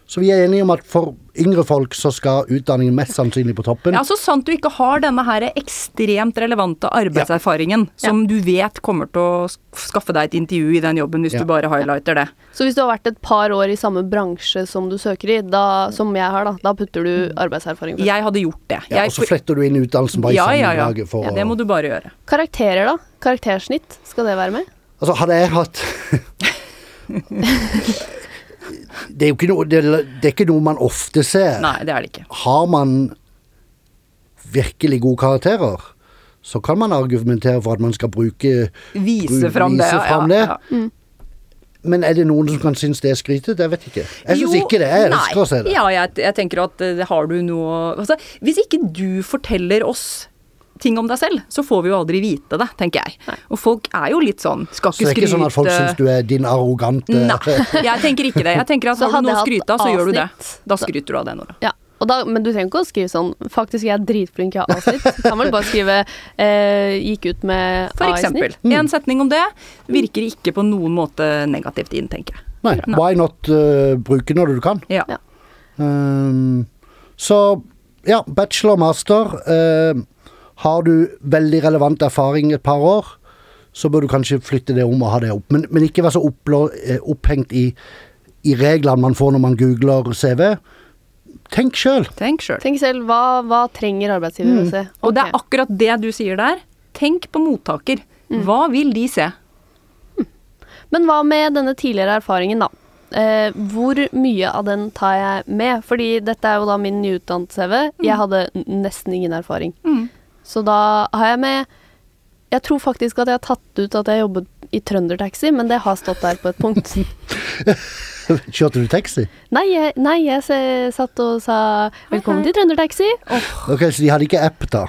Så vi er enige om at for yngre folk så skal utdanningen mest sannsynlig på toppen. Ja, Så sant du ikke har denne her ekstremt relevante arbeidserfaringen som du vet kommer til å skaffe deg et intervju i den jobben hvis Ja. du bare highlighter det. Så hvis du har vært et par år i samme bransje som du søker i, da, som jeg har, da, da putter du arbeidserfaring først. Jeg hadde gjort det. Ja, Jeg, og så fletter du inn utdannelsen bare i ja, ja, ja. sammendraget for ja, det må du bare gjøre. Karakterer, da? Karaktersnitt, skal det være med? Altså, hadde jeg hatt Det er jo ikke noe det, det er ikke noe man ofte ser. Nei, det er det ikke. Har man virkelig gode karakterer, så kan man argumentere for at man skal bruke Vise fram det. ja, fram ja, det. ja. Men er det noen som kan synes det er skrytet? Jeg vet ikke. Jeg syns ikke det. Jeg elsker å se det. Ja, jeg, jeg tenker at eh, har du noe altså, Hvis ikke du forteller oss ting om deg selv, så får vi jo aldri vite det, tenker jeg. Og folk er jo litt sånn Skal ikke skryte Så det er ikke sånn at folk syns du er din arrogante Nei, jeg tenker ikke det. Jeg tenker at Har du noe å skryte av, så gjør du det. Da skryter du av det, Nora. Ja. Og da, men du trenger ikke å skrive sånn Faktisk, jeg er dritflink, jeg har A-snitt. Du kan vel bare skrive eh, 'gikk ut med For eksempel. Mm. En setning om det virker ikke på noen måte negativt inn, tenker jeg. Nei, why not uh, bruke når du kan? Ja. Ja. Um, så ja, bachelor, master. Um, har du veldig relevant erfaring et par år, så bør du kanskje flytte det om og ha det opp. Men, men ikke være så opplå, eh, opphengt i, i reglene man får når man googler CV. Tenk sjøl. Tenk sjøl. Tenk selv, hva, hva trenger arbeidsgiver å se? Og det er akkurat det du sier der. Tenk på mottaker. Hva vil de se? Men hva med denne tidligere erfaringen, da? Eh, hvor mye av den tar jeg med? Fordi dette er jo da min nyutdannede CV. Jeg hadde nesten ingen erfaring. Så da har jeg med Jeg tror faktisk at jeg har tatt ut at jeg jobbet i Trøndertaxi, men det har stått der på et punkt. Kjørte du taxi? Nei, jeg, nei, jeg satt og sa 'velkommen til Trøndertaxi'. Oh. Ok, Så de hadde ikke app, da?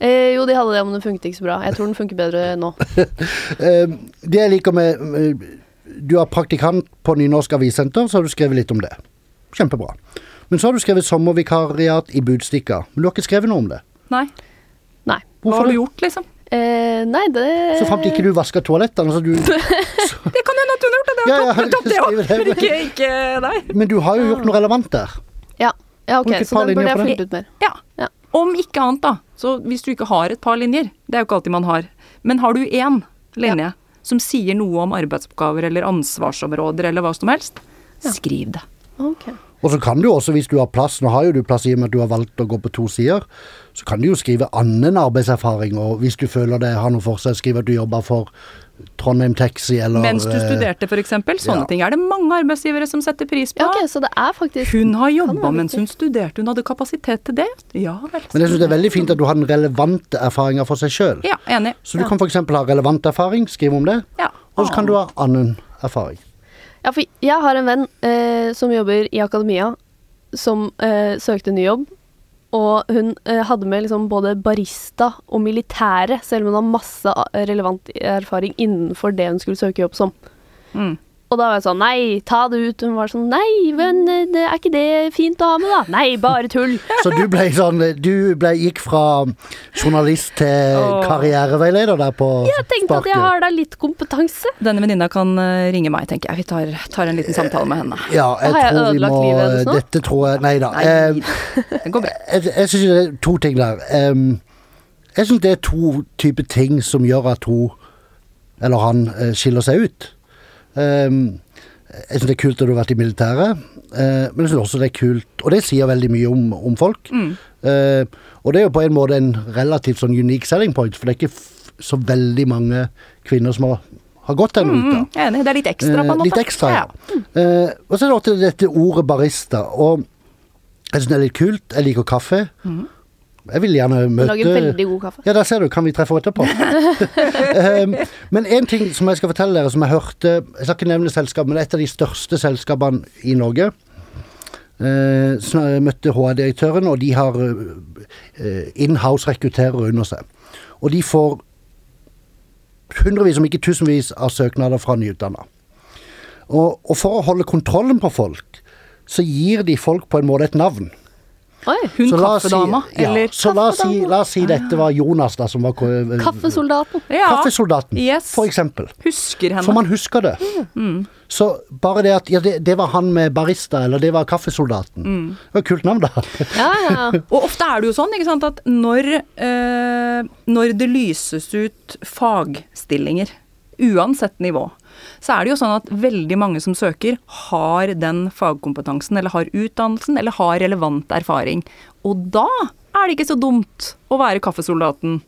eh, jo, de hadde det, men den funket ikke så bra. Jeg tror den funker bedre nå. Um, det jeg liker med med- Du er praktikant på Nynorsk Avissenter, så har du skrevet litt om det. Kjempebra. Men så har du skrevet sommervikariat i Budstikka. Men du har ikke skrevet noe om det. Nei. Nei. Hva Hvorfor har du gjort, liksom? Eh, nei, det Så fram ikke du vasker toalettene. Så du, Det kan hende at hun har gjort det. Det Ja, ja, tatt det òg. Men ikke, ikke deg. men du har jo gjort noe relevant der. Ja, ja ok, så par den burde jeg fylt ut mer. Ja. Ja. Om ikke annet, da. Så hvis du ikke har et par linjer, det er jo ikke alltid man har, men har du én linje som sier noe om arbeidsoppgaver eller ansvarsområder eller hva som helst, skriv det. Ok. Og så kan du også, hvis du har plass, nå har jo du plass i og med at du har valgt å gå på to sider, så kan du jo skrive annen arbeidserfaring, og hvis du føler det har noe for seg, skrive at du jobber for Trondheim Taxi eller Mens du eh, studerte, f.eks. Sånne ja. ting er det mange arbeidsgivere som setter pris på. Ja, ok, så det er faktisk Hun har jobba mens hun studerte, hun hadde kapasitet til det. Ja vel. Men jeg syns det er veldig fint at du har den relevante erfaringa for seg sjøl. Ja, enig. Så du kan f.eks. ha relevant erfaring, skrive om det, Ja. og så kan du ha annen erfaring. Ja, for jeg har en venn eh, som jobber i akademia, som eh, søkte ny jobb. Og hun eh, hadde med liksom både barista og militære, selv om hun har masse relevant erfaring innenfor det hun skulle søke jobb som. Mm. Og da var jeg sånn Nei, ta det ut. Hun var sånn Nei, men eh, det er ikke det fint å ha med, da? Nei, bare tull. Så du ble sånn Du ble, gikk fra journalist til karriereveileder der på Jeg tenkte at jeg har da litt kompetanse. Denne venninna kan eh, ringe meg, tenker jeg. Vi tar, tar en liten samtale med henne. Ja, jeg Har jeg tror vi må livet hennes nå? Dette tror jeg Nei da. Nei, det går bra. jeg jeg syns det er to ting der. Jeg syns det er to typer ting som gjør at hun, eller han, eh, skiller seg ut. Em, jeg syns det er kult at du har vært i militæret, eh, men jeg syns også det er kult Og det sier veldig mye om, om folk. Mm. Eh, og det er jo på en måte en relativt sånn unique selling point, for det er ikke så veldig mange kvinner som har, har gått den ruta. Mm, enig. Det er litt ekstra, på en Eh, måte. Litt ekstra, ja. Eh, og så er det dette ordet barista. Og jeg syns det er litt kult. Jeg liker kaffe. Jeg vil gjerne møte Lage lager veldig god kaffe. Ja, der ser du. Kan vi treffe etterpå? um, men en ting som jeg skal fortelle dere, som jeg hørte Jeg skal ikke nevne selskap, men et av de største selskapene i Norge. Uh, jeg møtte HR-direktøren, og de har uh, inhouse rekrutterere under seg. Og de får hundrevis, om ikke tusenvis, av søknader fra nyutdanna. Og, og for å holde kontrollen på folk, så gir de folk på en måte et navn. Oi. Hun oss si- kaffedama, ja, eller Så la oss, si, la oss si dette var Jonas, da, som var Kaffesoldaten. ja. Kaffesoldaten, Yes. for eksempel. Husker henne. For man husker det. Så bare det at ja, det, det var han med barista, eller det var kaffesoldaten. Det var et kult navn, da. Ja, ja. Og ofte er det jo sånn ikke sant, at når, øh, når det lyses ut fagstillinger, uansett nivå, så er det jo sånn at veldig mange som søker, har den fagkompetansen, eller har utdannelsen, eller har relevant erfaring. Og da er det ikke så dumt å være kaffesoldaten.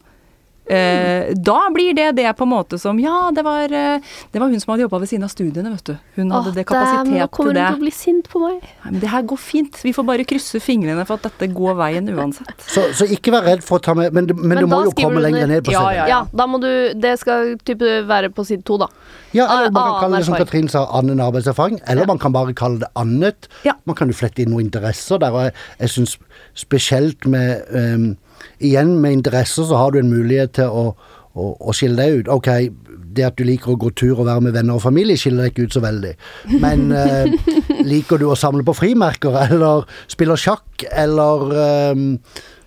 Eh, da blir det det på en måte som Ja, det var, eh, det var hun som hadde jobba ved siden av studiene, vet du. Hun hadde Åh, det der, nå kapasitet kommer hun til å bli sint på meg. Nei, men det her går fint. Vi får bare krysse fingrene for at dette går veien uansett. Så, så ikke vær redd for å ta med Men, men, Men du må jo komme lenger ned. på på Ja, ja, Ja, da må du Det skal type være på side to, da. Ja, eller man kan kalle det som. Katrin sa, annen arbeidserfaring. Eller Ja. man kan bare kalle det annet. Ja. Man kan jo flette inn noen interesser der. Og jeg, jeg syns spesielt med ehm, Igjen, med interesser så har du en mulighet til å, å, å skille deg ut. Ok, det at du liker å gå tur og være med venner og familie, skiller deg ikke ut så veldig. Men eh, liker du å samle på frimerker, eller spiller sjakk, eller eh,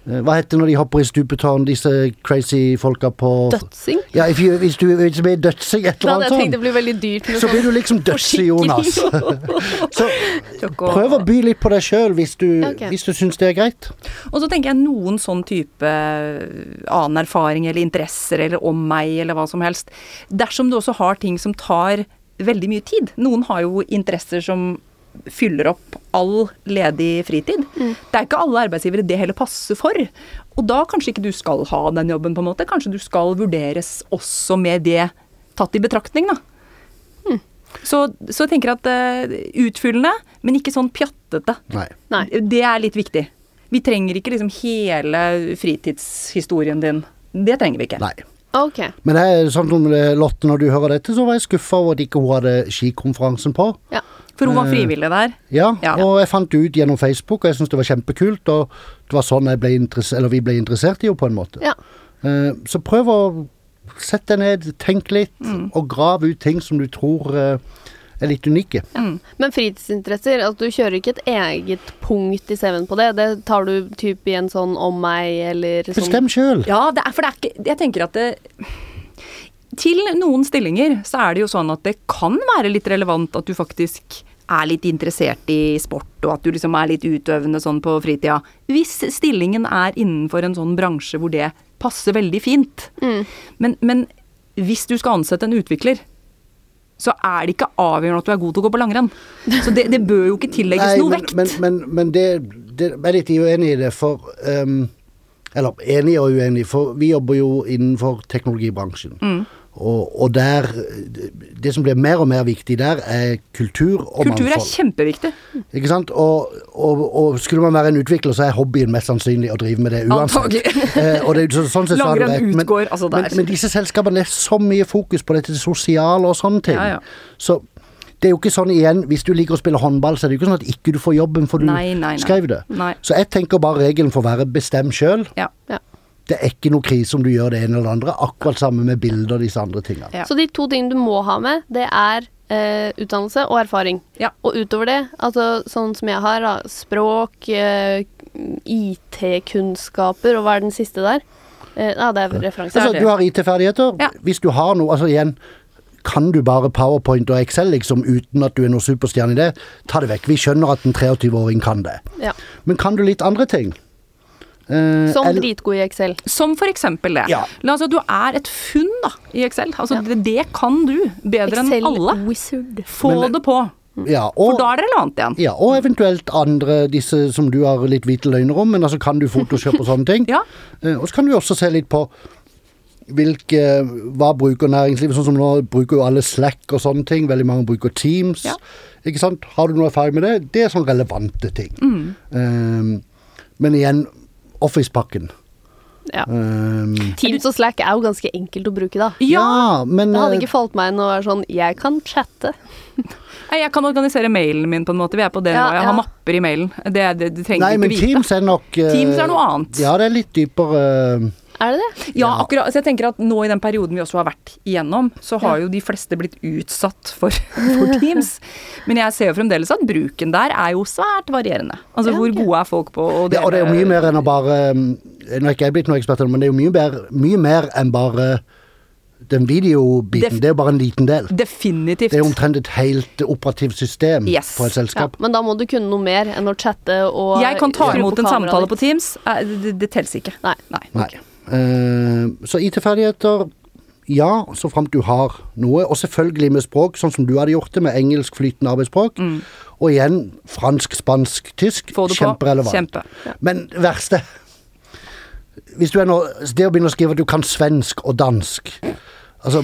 Hva heter det når de hopper i stupetårn, disse crazy folka på Dødsing. Ja, if you, hvis du hvis du blir dødsing, et eller annet jeg tenkte sånt det blir veldig dyrt så blir sånn du liksom dødsig, Jonas. så prøv å by litt på deg sjøl hvis du, okay. hvis du syns det er greit. Og så tenker jeg noen sånn type annen erfaring eller interesser eller om meg eller hva som helst. Dersom du også har ting som tar veldig mye tid. Noen har jo interesser som fyller opp all ledig fritid. Det er ikke alle arbeidsgivere det heller passer for. Og da kanskje ikke du skal ha den jobben, på en måte. Kanskje du skal vurderes også med det tatt i betraktning, da. Så, så jeg tenker at uh, utfyllende, men ikke sånn pjattete. Nei. Nei. Det er litt viktig. Vi trenger ikke liksom hele fritidshistorien din. Det trenger vi ikke. Nei. Okay. Men det er sånn som eh, Lotte, når du hører dette, så var jeg skuffa over at ikke hun hadde skikonferansen på. Ja. For hun var Eh, frivillig der. Ja, Ja. og jeg fant det ut gjennom Facebook, og jeg syntes det var kjempekult. Og det var sånn jeg ble eller vi ble interessert i henne, på en måte. ja. Eh, Så prøv å sette deg ned, tenk litt, og grav ut ting som du tror eh, er litt unike. Men fritidsinteresser, altså du kjører ikke et eget punkt i CV-en på det. Det tar du typ i en sånn om meg, eller sånn Bestem sjøl. Ja, det er, for det er ikke Jeg tenker at det Til noen stillinger så er det jo sånn at det kan være litt relevant at du faktisk er litt interessert i sport, og at du liksom er litt utøvende sånn på fritida. Hvis stillingen er innenfor en sånn bransje hvor det passer veldig fint. Mm. Men, men hvis du skal ansette en utvikler, så er det ikke avgjørende at du er god til å gå på langrenn. Så det, det bør jo ikke tillegges noe men, vekt. Men, men, men det, det jeg er litt uenig i det, for um, Eller enig og uenig, for vi jobber jo innenfor teknologibransjen. Mm. Og, og der Det som blir mer og mer viktig der, er kultur og Kultur er kjempeviktig. Ikke sant? Og, og, og skulle man være en utvikler, så er hobbyen mest sannsynlig å drive med det uansett. Eh, og det, så, sånn sett så rett, men- utgår, altså, der. Men, men disse selskapene er så mye fokus på dette sosiale og sånne ting. Ja, ja. Så det er jo ikke sånn igjen, hvis du liker å spille håndball, så er det jo ikke sånn at ikke du får jobben for du Nei, nei, nei. skrev det. Nei. Så jeg tenker bare regelen får være bestem sjøl. Ja. Ja. Det er ikke noe krise om du gjør det ene eller det andre. Akkurat samme med bilder og disse andre tingene. Ja. Så de to tingene du må ha med, det er eh, utdannelse og erfaring. Ja. Og utover det, altså sånn som jeg har, da, språk, eh, IT-kunnskaper, og hva er den siste der? Eh, ja, det er referanse. Altså, du har IT-ferdigheter. Ja. Hvis du har noe Altså igjen, kan du bare PowerPoint og Excel liksom uten at du er noen superstjerne i det, ta det vekk. Vi skjønner at en 23-åring kan det. Ja. Men kan du litt andre ting? Eh, Som dritgod i Excel. Som for eksempel det. Ja. La oss si at du er et funn da, i Excel. Altså, Ja. det, det kan du bedre enn alle. wizard. Få Men- det på, ja, for da er det relevant igjen. ja, og eventuelt andre, disse som du har litt hvite løgner om, men altså kan du Photoshop og sånne ting. Ja. Eh, og så kan du også se litt på hvilke, hva bruker næringslivet, sånn som nå bruker jo alle Slack og sånne ting, veldig mange bruker Teams. Ja. Ikke sant? Har du noe erfaring med det? Det er sånne relevante ting. Mm. Um, men igjen, Office-pakken. Ja. Um, Teams og Slack er jo ganske enkelt å bruke, da. Ja, men Det hadde eh, ikke falt meg inn å være sånn Jeg kan chatte. Nei, jeg kan organisere mailen min på en måte. Vi er på det Ja, nå. Jeg ja. har mapper i mailen. Det, det, det trenger Nei, du men ikke vite. Teams er nok uh, Teams er noe annet. Ja, det er litt dypere eh, Er det det? Ja, Ja. akkurat. Så jeg tenker at nå i den perioden vi også har vært igjennom, så har jo de fleste blitt utsatt for, for Teams. Men jeg ser jo fremdeles at bruken der er jo svært varierende. Altså Ja, hvor gode er folk på å Ja, og det er jo mye mer enn å bare um, Nå er ikke jeg blitt noen ekspert, men det er jo mye mer, mye mer enn bare den videobiten, Def- det er jo bare en liten del. Definitivt. Det er omtrent et helt operativt system Yes. på et Ja, selskap. men da må du kunne noe mer enn å chatte og Jeg kan ta imot en samtale ditt. på Teams. Det, Det, det telles ikke. Nei. Nei. Nei. Eh, så IT-ferdigheter, ja, så framt du har noe. Og selvfølgelig med språk, sånn som du hadde gjort det, med engelsk flytende arbeidsspråk. Og igjen fransk, spansk, tysk. Mm. Kjemperelevant. Kjempe. Men verste Hvis du er nå Det å begynne å skrive at du kan svensk og dansk Altså,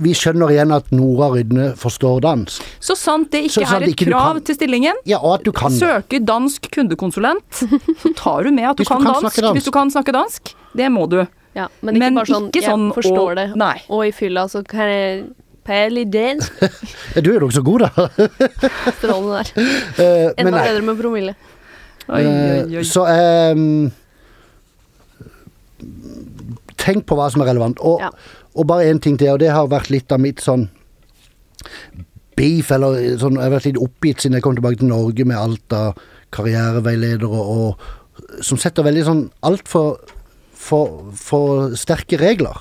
vi skjønner igjen at Nora Rydne forstår dansk. Så sant det ikke sant er et krav kan- til stillingen, Ja, og at du kan søker dansk kundekonsulent, så tar du med at du, Hvis du kan, kan dansk, dansk. Hvis du kan snakke dansk. Det må du. Ja, men ikke Men bare sånn ikke sånn Jeg forstår og- det. nei. Og i fylla så kan jeg Pæli dansk. Ja, du er jo så god, da. Strålende der. Uh, Enda bedre med promille. Oi, oi, oi. Eh, Så um, Tenk på hva som er relevant. Og, Ja. og bare én ting til, og det har vært litt av mitt sånn beef, eller sånn Jeg har vært litt oppgitt siden jeg kom tilbake til Norge med alt av karriereveiledere og Som setter veldig sånn altfor for, for sterke regler.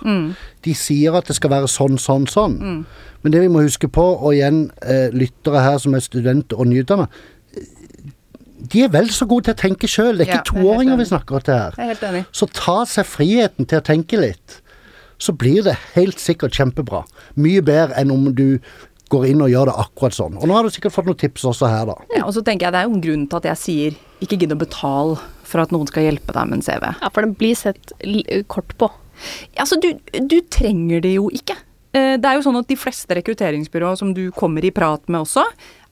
De sier at det skal være sånn, sånn, sånn. Men det vi må huske på, og igjen eh, lyttere her som er studenter og nyutdanna de er vel så gode til å tenke sjøl. Det er Ja, ikke er toåringer vi snakker til her. Jeg er helt enig. Så ta seg friheten til å tenke litt. Så blir det helt sikkert kjempebra. Mye bedre enn om du går inn og gjør det akkurat sånn. Og nå har du sikkert fått noen tips også her, da. Ja, og så tenker jeg det er jo en grunn til at jeg sier ikke gidd å betale for at noen skal hjelpe deg med en CV. Ja, for den blir sett kort på. Altså, du, du trenger det jo ikke. Eh, Det er jo sånn at De fleste rekrutteringsbyråer som du kommer i prat med også,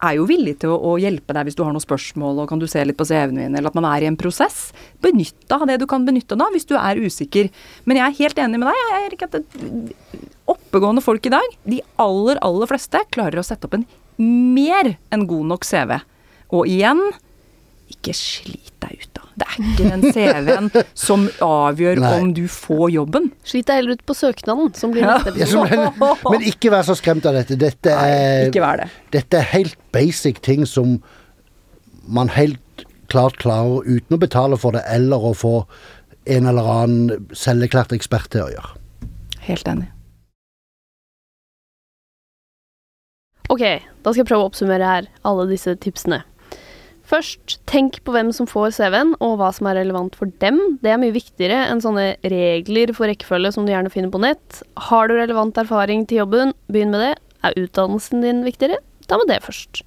er jo villige til å, å hjelpe deg hvis du har noen spørsmål og kan du se litt på CV-en din, eller at man er i en prosess. Benytt deg av det du kan benytte deg av hvis du er usikker. Men jeg er helt enig med deg. Jeg, Erik, at det, oppegående folk i dag, de aller, aller fleste, klarer å sette opp en mer enn god nok CV. Og igjen, ikke slit deg ut, da. Det er ikke den CV-en som avgjør Nei. om du får jobben. Slit deg heller ut på søknaden, som blir neste Ja, episode. men, men ikke vær så skremt av dette. Dette Nei, er, ikke vær det. dette er helt basic ting som man helt klart klarer uten å betale for det, eller å få en eller annen selverklært ekspert til å gjøre. Helt enig. Ok, da skal jeg prøve å oppsummere her alle disse tipsene. Først, tenk på hvem som får CV-en, og hva som er relevant for dem. Det er mye viktigere enn sånne regler for rekkefølge som du gjerne finner på nett. Har du relevant erfaring til jobben, begynn med det. Er utdannelsen din viktigere? Ta med det først.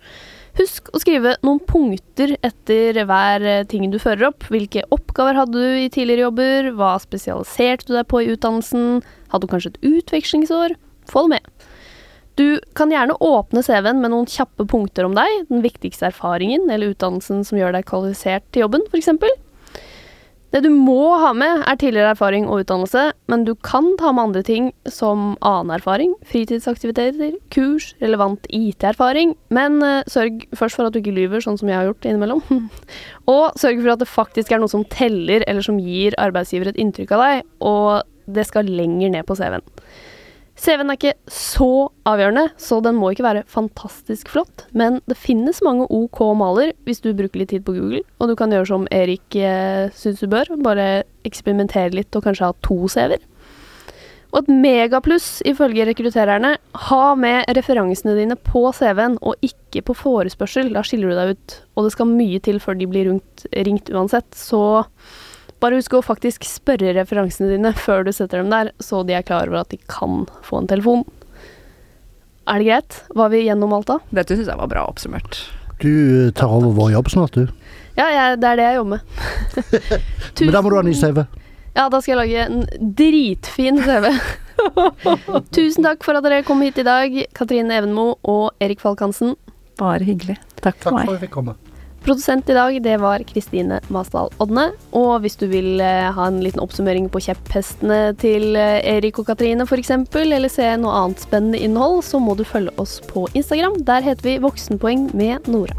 Husk å skrive noen punkter etter hver eh, ting du fører opp. Hvilke oppgaver hadde du i tidligere jobber? Hva spesialiserte du deg på i utdannelsen? Hadde du kanskje et utvekslingsår? Få det med. Du kan gjerne åpne CV-en med noen kjappe punkter om deg, den viktigste erfaringen eller utdannelsen som gjør deg kvalifisert til jobben, f.eks. Det du må ha med, er tidligere erfaring og utdannelse, men du kan ta med andre ting som annen erfaring, fritidsaktiviteter, kurs, relevant IT-erfaring, men eh, sørg først for at du ikke lyver, sånn som jeg har gjort innimellom. og sørg for at det faktisk er noe som teller, eller som gir arbeidsgiver et inntrykk av deg, og det skal lenger ned på CV-en. CV-en er ikke så avgjørende, så den må ikke være fantastisk flott, men det finnes mange OK maler hvis du bruker litt tid på Google, og du kan gjøre som Erik eh, syns du bør, bare eksperimentere litt og kanskje ha to CV-er. Og et megapluss ifølge rekruttererne, ha med referansene dine på CV-en og ikke på forespørsel, da skiller du deg ut, og det skal mye til før de blir ringt, ringt uansett, så bare husk å faktisk spørre referansene dine før du setter dem der, så de er klar over at de kan få en telefon. Er det greit? Var vi gjennom alt da? Dette syns jeg var bra oppsummert. Du tar over vår jobb snart, du. Ja, jeg, det er det jeg jobber med. Men da må du ha ny CV. Ja, da skal jeg lage en dritfin CV. Tusen takk for at dere kom hit i dag, Katrine Evenmo og Erik Falk Hansen. Bare hyggelig. Takk for Takk meg. for at vi fikk komme. Produsent i dag, det var Kristine Masdal Odne. Og hvis du vil eh, ha en liten oppsummering på kjepphestene til eh, Erik og Katrine f.eks., eller se noe annet spennende innhold, så må du følge oss på Instagram. Der heter vi Voksenpoeng med Nora.